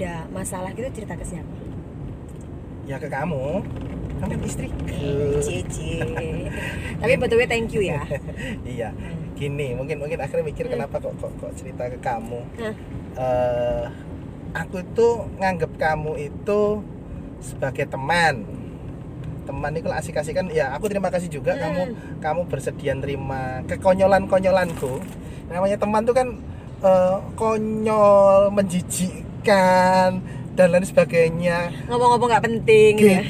ada masalah gitu cerita ke siapa ya ke kamu kamu kan istri Cici. Tapi betulnya thank you ya. iya Hmm. gini mungkin mungkin akhirnya mikir Hmm. kenapa kok kok kok cerita ke kamu Hah. Eh, aku itu nganggep kamu itu sebagai teman teman itu asik-asik kan ya aku terima kasih juga Hmm. kamu kamu bersedia nerima kekonyolan konyolanku namanya teman tuh kan eh, konyol menjijikkan dan lain sebagainya Ngomong-ngomong nggak penting gitu ya.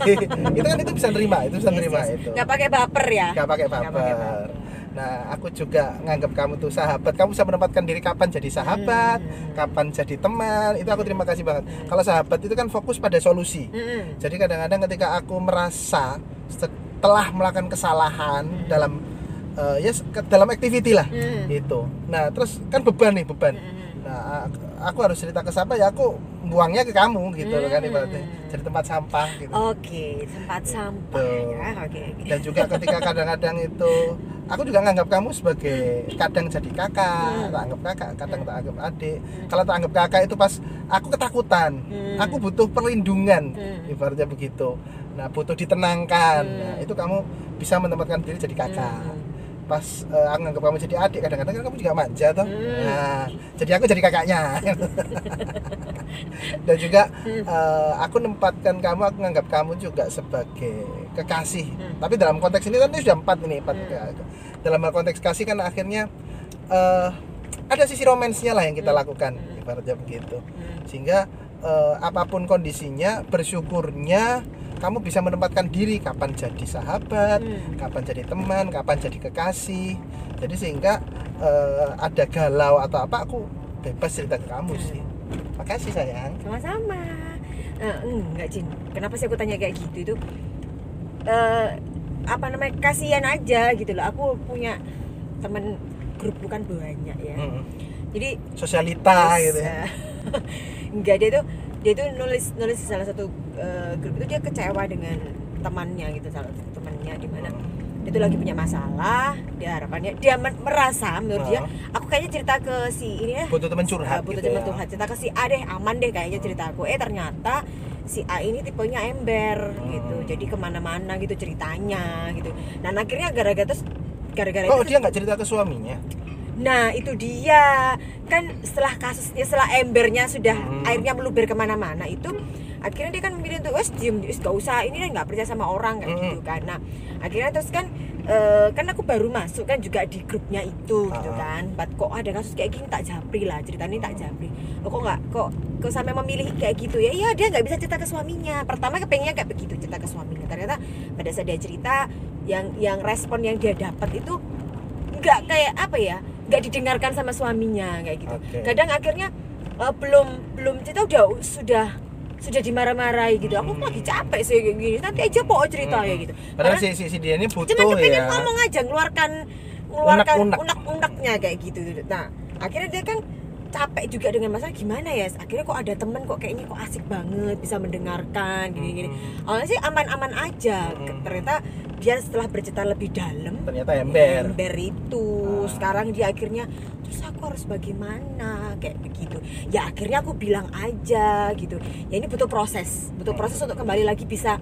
itu kan itu bisa nerima itu bisa Yes, nerima yes. itu Nggak pakai baper ya. Pakai Nggak pakai baper. Nah, aku juga nganggap kamu tuh sahabat. Kamu bisa menempatkan diri kapan jadi sahabat, Hmm. kapan jadi teman. Itu aku terima kasih banget. Hmm. Kalau sahabat itu kan fokus pada solusi. Mm-mm. Jadi kadang-kadang ketika aku merasa setelah melakukan kesalahan Hmm. dalam eh, ya ke- dalam activity lah Hmm. itu. Nah, terus kan beban nih, beban. Mm-mm. Nah, aku, harus cerita ke siapa ya aku buangnya ke kamu gitu loh kan Hmm. ibaratnya. Jadi tempat sampah gitu. Oke, tempat sampah Tuh. ya. Oke, oke. dan juga ketika kadang-kadang itu aku juga nganggap kamu sebagai kadang jadi kakak Hmm. tak anggap kakak kadang tak anggap adik Hmm. kalau tak anggap kakak itu pas aku ketakutan Hmm. aku butuh perlindungan Hmm. ibaratnya begitu nah butuh ditenangkan Hmm. nah, itu kamu bisa menempatkan diri jadi kakak Hmm. Pas eh, aku nganggap kamu jadi adik kadang-kadang kan kamu juga manja toh Hmm. nah jadi aku jadi kakaknya dan juga eh, aku nempatkan kamu aku nganggap kamu juga sebagai kekasih Hmm. tapi dalam konteks ini kan ini sudah empat ini empat Hmm. dalam konteks kasih kan akhirnya eh, ada sisi romansnya lah yang kita Hmm. lakukan Hmm. ibaratnya begitu Hmm. sehingga eh, apa pun kondisinya bersyukurnya kamu bisa menempatkan diri kapan jadi sahabat Hmm. kapan jadi teman kapan jadi kekasih jadi sehingga eh, ada galau atau apa aku bebas cerita ke kamu Hmm. sih makasih sayang Sama-sama. Eh, enggak, Jin. Kenapa sih aku tanya kayak gitu itu? Eh, apa namanya? Kasihan aja gitu loh. Aku punya temen grup bukan banyak ya. Mm. Jadi sosialita Terus, gitu ya enggak dia tuh dia tuh nulis nulis di salah satu eh, grup itu dia kecewa dengan temannya gitu salah satu temannya di mana dia tuh lagi punya masalah dia harapannya dia merasa menurut dia aku kayaknya cerita ke si ini ya. Butuh teman curhat uh, butuh gitu teman ya. curhat cerita ke si A deh aman deh kayaknya cerita aku eh ternyata si A ini tipenya ember gitu Hmm. jadi ke mana-mana gitu ceritanya gitu. Dan akhirnya gara-gara terus gara-gara oh itu dia nggak cerita ke suaminya Nah itu dia. Kan setelah kasusnya setelah embernya sudah Hmm. airnya meluber ke mana-mana itu akhirnya dia kan memilih untuk wes diem wes gak usah ini kan nggak percaya sama orang kayak Hmm. gitu kan. Nah akhirnya terus kan eh, kan aku baru masuk kan juga di grupnya itu gitu Ah. kan. But kok ada kasus kayak gini tak japri lah ceritanya tak japri. Loh, kok nggak kok kok sampai memilih kayak gitu ya? Iya dia nggak bisa cerita ke suaminya. Pertama kepengennya kayak begitu cerita ke suaminya. Ternyata pada saat dia cerita yang yang respon yang dia dapat itu nggak kayak apa ya nggak didengarkan sama suaminya kayak gitu Oke. kadang akhirnya eh, belum belum cerita udah sudah sudah dimarah-marahi gitu aku Hmm. lagi capek sih kayak gini nanti aja po cerita ya Hmm. gitu padahal Karena si, si, si dia ini butuh cuman kepengen ya ngomong aja ngeluarkan ngeluarkan Unek-unek. unek-uneknya kayak gitu nah akhirnya dia kan capek juga dengan masalah gimana ya akhirnya kok ada temen kok kayaknya kok asik banget bisa mendengarkan gini-gini Hmm. awalnya sih aman-aman aja Hmm. ternyata dia setelah bercerita lebih dalam ternyata ember ember itu Ah. sekarang dia akhirnya terus aku harus bagaimana? Kayak begitu. Ya akhirnya aku bilang aja gitu. Ya ini butuh proses butuh proses untuk kembali lagi bisa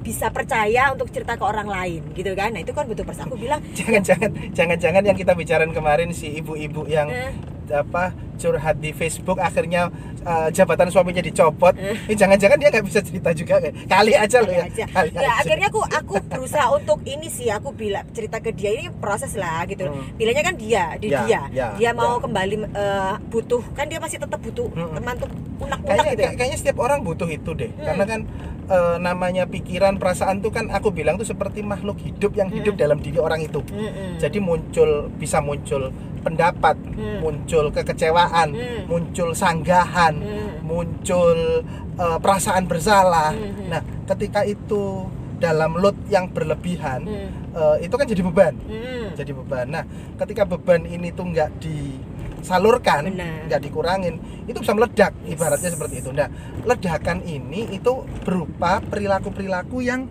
bisa percaya untuk cerita ke orang lain gitu kan? Nah itu kan butuh proses. Aku bilang jangan-jangan jangan-jangan yang kita bicarain kemarin si ibu-ibu yang eh, apa curhat di Facebook akhirnya uh, jabatan suaminya dicopot Eh. ini jangan-jangan dia nggak bisa cerita juga kayak kali aja loh ya aja. kali ya aja. akhirnya aku aku berusaha untuk ini sih aku bilang cerita ke dia ini proses lah gitu Hmm. kan dia di Ya, dia ya, dia mau ya. kembali eh, butuh kan dia masih tetap butuh Hmm. teman tuh unak-unak kayaknya gitu ya kayak- kayaknya setiap orang butuh itu deh Hmm. karena kan eh, namanya pikiran perasaan tuh kan aku bilang tuh seperti makhluk hidup yang hidup Hmm. dalam diri orang itu Mm-mm. jadi muncul bisa muncul pendapat Hmm. muncul kekecewaan Hmm. muncul sanggahan Hmm. muncul eh, perasaan bersalah Hmm. nah ketika itu dalam load yang berlebihan Hmm. eh, itu kan jadi beban Hmm. jadi beban nah ketika beban ini tuh nggak disalurkan nggak dikurangin itu bisa meledak Yes. ibaratnya seperti itu nah ledakan ini itu berupa perilaku perilaku yang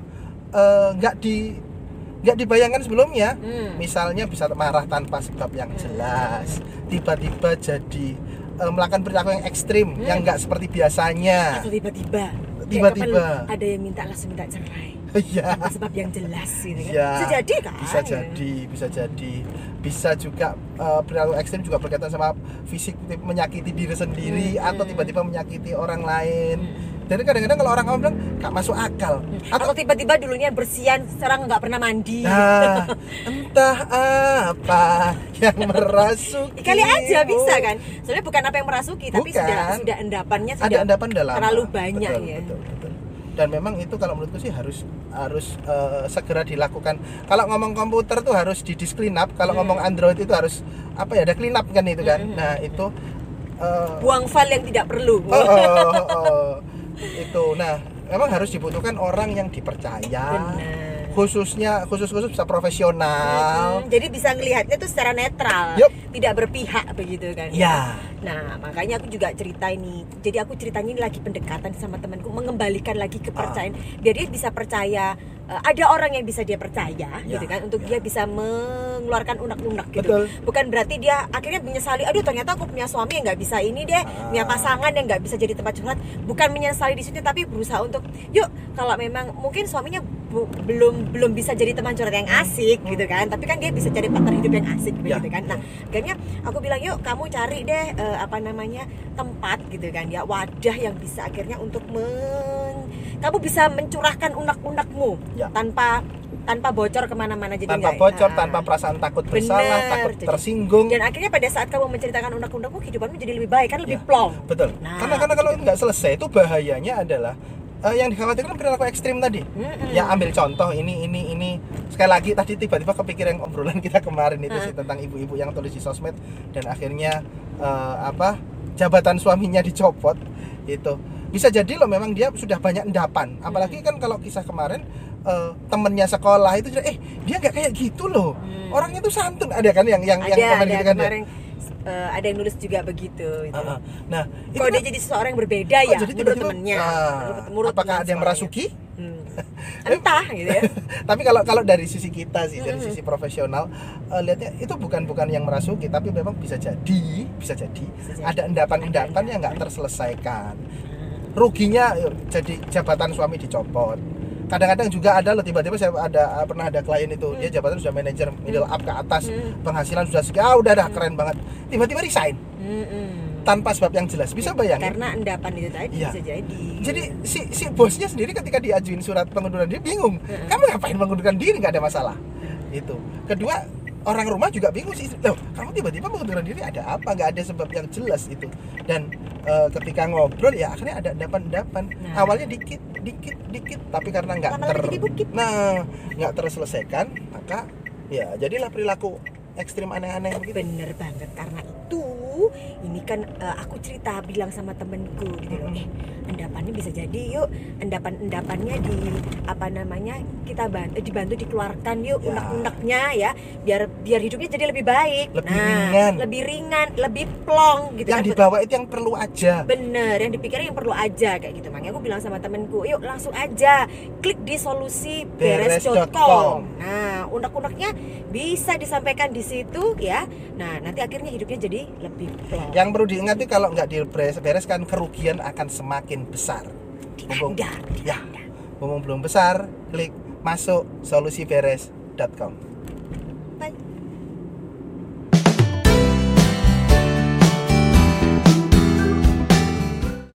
eh, nggak di nggak dibayangkan sebelumnya Hmm. misalnya bisa marah tanpa sebab yang jelas tiba-tiba jadi eh, melakukan perilaku yang ekstrim Hmm. yang nggak seperti biasanya atau tiba-tiba Tiba-tiba. ada yang minta langsung minta cerai Iya. tanpa sebab yang jelas gitu kan Iya. bisa jadi kan bisa jadi bisa jadi bisa juga eh, perilaku ekstrim juga berkaitan sama fisik menyakiti diri sendiri Hmm. atau tiba-tiba menyakiti orang lain Hmm. Jadi kadang-kadang kalau orang awam bilang gak masuk akal atau tiba-tiba dulunya bersihan sekarang nggak pernah mandi Nah, entah apa yang merasuki. kali aja bisa kan sebenarnya bukan apa yang merasuki tapi Bukan. sudah sudah endapannya Ada sudah endapan dalam. terlalu banyak betul, ya Betul, betul. Dan memang itu kalau menurutku sih harus harus eh, segera dilakukan. Kalau ngomong komputer tuh harus di disk clean up. Kalau Hmm. ngomong Android itu harus apa ya? Ada clean up kan itu kan. Hmm. Nah, itu eh, buang file yang tidak perlu oh, oh, oh, oh. itu. Nah, memang harus dibutuhkan orang yang dipercaya. Benar. Khususnya khusus khusus bisa profesional. Mm-mm. jadi bisa ngelihatnya tuh secara netral Yup. tidak berpihak begitu kan Ya. Nah, makanya aku juga cerita ini. Jadi aku ceritanya ini lagi pendekatan sama temanku, mengembalikan lagi kepercayaan. Biar dia bisa percaya eh, ada orang yang bisa dia percaya, Ya, gitu kan, untuk ya. dia bisa mengeluarkan unek-unek gitu. Betul. Bukan berarti dia akhirnya menyesali, aduh ternyata aku punya suami yang nggak bisa ini deh, Ah. punya pasangan yang nggak bisa jadi tempat curhat. Bukan menyesali di situ, tapi berusaha untuk, yuk kalau memang mungkin suaminya bu- belum belum bisa jadi teman curhat yang asik gitu kan, tapi kan dia bisa jadi partner hidup yang asik Ya, begitu kan. Nah, akhirnya aku bilang yuk kamu cari deh eh, apa namanya tempat gitu kan ya wadah yang bisa akhirnya untuk kamu bisa mencurahkan unek-unekmu Ya. tanpa tanpa bocor ke mana-mana jadi tanpa nggak- bocor, nah. tanpa perasaan takut Bener. bersalah, takut Jadi- tersinggung. dan akhirnya pada saat kamu menceritakan unek-unekmu kehidupanmu jadi lebih baik kan lebih Ya. plong Betul. Nah, karena karena kalau nggak selesai itu bahayanya adalah eh, yang dikhawatirkan perilaku ekstrim tadi. Mm-mm. Ya ambil contoh ini ini ini sekali lagi tadi tiba-tiba kepikiran obrolan kita kemarin itu Hah. sih tentang ibu-ibu yang tulis di sosmed dan akhirnya eh, apa jabatan suaminya dicopot itu bisa jadi loh memang dia sudah banyak endapan apalagi kan kalau kisah kemarin eh, temennya sekolah itu eh dia nggak kayak gitu loh Hmm. orangnya tuh santun ada kan yang yang ada yang komen ada gitu kan ya? kemarin eh, ada yang nulis juga begitu gitu. Heeh. nah itu Kok kan- dia jadi seseorang yang berbeda ya jadi menurut temennya ah, menurut, menurut apakah ada yang sekolahnya. merasuki Hmm. Entah gitu ya. Tapi kalau kalau dari sisi kita sih dari sisi profesional eh, lihatnya itu bukan bukan yang merasuki tapi memang bisa jadi bisa jadi Bisa jadi. ada endapan-endapan yang nggak terselesaikan. Ruginya eh, jadi jabatan suami dicopot. Kadang-kadang juga ada loh tiba-tiba saya ada pernah ada klien itu dia jabatan sudah manajer middle up ke atas Hmm. penghasilan sudah sekian ah udah dah keren banget. Tiba-tiba resign. Mm-mm. Tanpa sebab yang jelas. Bisa bayangin? Karena endapan itu tadi Iya. bisa jadi. Jadi si si bosnya sendiri ketika diajuin surat pengunduran diri bingung. Heeh. kamu ngapain mengundurkan diri? Nggak ada masalah. Itu kedua orang rumah juga bingung sih. Loh kamu tiba-tiba mengundurkan diri ada apa? Nggak ada sebab yang jelas itu. Dan eh, ketika ngobrol ya akhirnya ada endapan-endapan. Nah. awalnya dikit dikit dikit. Tapi karena nggak ter nah nggak terselesaikan maka ya jadilah perilaku ekstrim aneh-aneh begitu. Bener banget. Karena itu ini kan eh, aku cerita bilang sama temenku gitu loh eh endapannya bisa jadi yuk endapan endapannya di apa namanya kita bantu dibantu dikeluarkan yuk Ya. unek-uneknya ya biar biar hidupnya jadi lebih baik Lebih nah ringan. lebih ringan lebih plong gitu yang kan dibawa itu yang perlu aja Bener, yang dipikirnya yang perlu aja kayak gitu. Makanya aku bilang sama temenku, yuk langsung aja klik di solusi beres.com. Nah, unek-uneknya bisa disampaikan di situ ya. Nah, nanti akhirnya hidupnya jadi lebih. Yang perlu diingat itu kalau nggak dibereskan kerugian akan semakin besar. Mumpung, ya, mumpung belum besar, klik masuk solusiberes.com.